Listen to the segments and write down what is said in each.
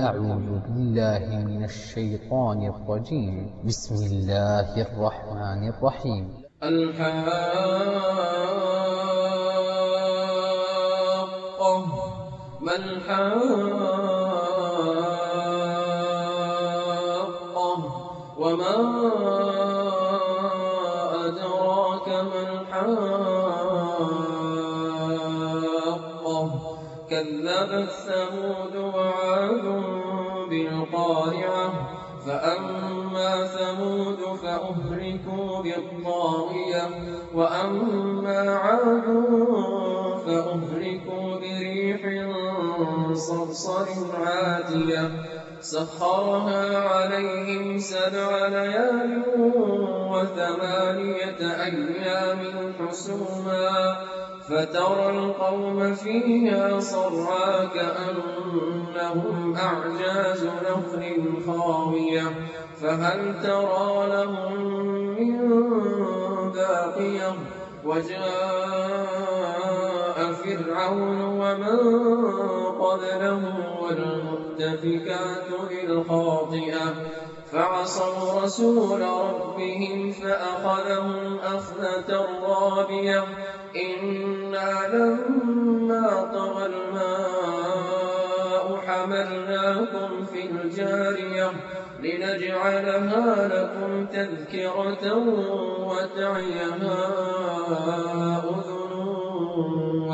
أعوذ بالله من الشيطان الرجيم. بسم الله الرحمن الرحيم. الحاقة ما الحاقة وما كذبت ثمود وعاد بالقارعة. فأما ثمود فأهلكوا بالطاغية. وأما عاد فأهلكوا بريح صرصر عاتية. سخرها عليهم سبع ليال وثمانية أيام حسوما. فترى القوم فيها صرعا كأنهم أعجاز نخل خاوية. فهل ترى لهم من باقية؟ وجاء فرعون ومن قبله والمؤتفكات بالخاطئة فعصوا رسول ربهم فأخذهم أخذة رابية. إنا لما طغى الماء حملناكم في الجارية لنجعلها لكم تذكرة وتعيها أذن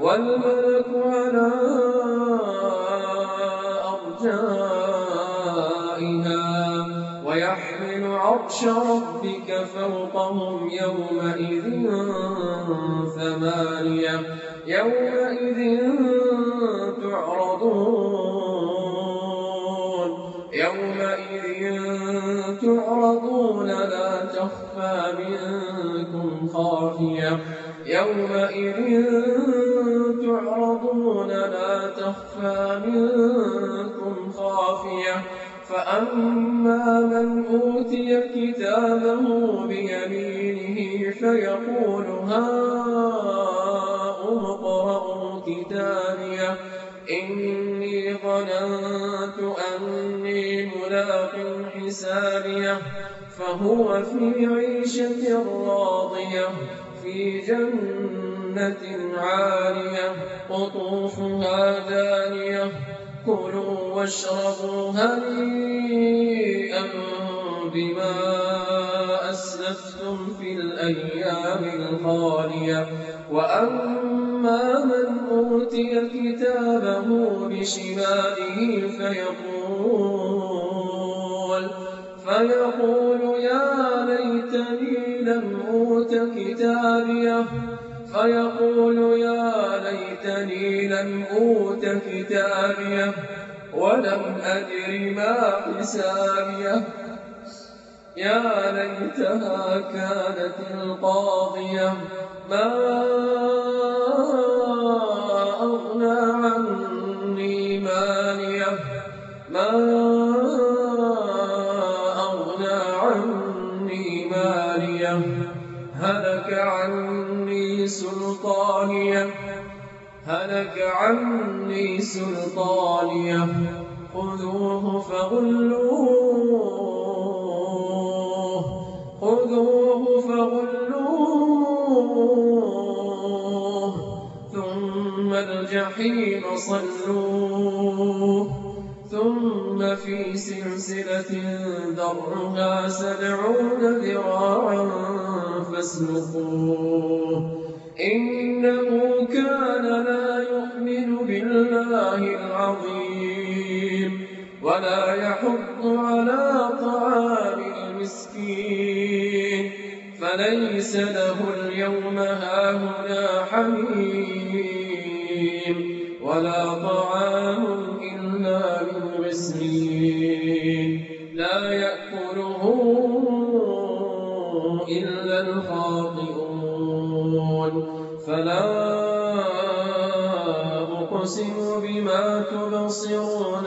والملك على أرجائها ويحمل عرش ربك فوقهم يومئذ ثمانية. يومئذ تعرضون. يومئذ تعرضون لا تخفى منكم خافية. يومئذ تعرضون لا تخفى منكم خافية فأما من أوتي كتابه بيمينه فيقول هاؤم اقرءوا كتابيه إني ظننت أني ملاق حسابيه فهو في عيشة راضية في جنة عالية قطوفها دانية كلوا واشربوا هنيئا بما أسلفتم في الأيام الخالية. وأما من أوتي كتابه بشماله فيقول فيقول يا ليتني لم أوت كتابيه فيقول يا ليتني لم أوت كتابيه ولم أدر ما حسابيه يا ليتها كانت القاضية ما أغنى عني ماليه ما هلك عني سلطانية. خذوه فغلوه. خذوه فغلوه. ثم الجحيم صلوه. ثم في سلسلة ذرها سبعون ذراعا فاسلكوه. إنه ولا يحض على طعام المسكين. فليس له اليوم هاهنا حميم ولا طعام إلا من غسلين لا يأكله إلا الخاطئون. فلا أقسم بما تبصرون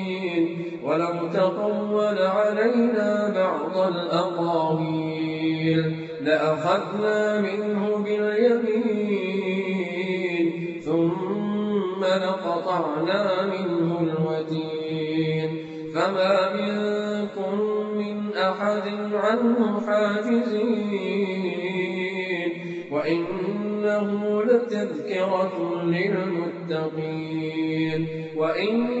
ولو تقول علينا بعض الأقاويل لأخذنا منه باليمين ثم لقطعنا منه الوتين. فما منكم من أحد عنه حاجزين وإنه لتذكرة للمتقين. لنعلم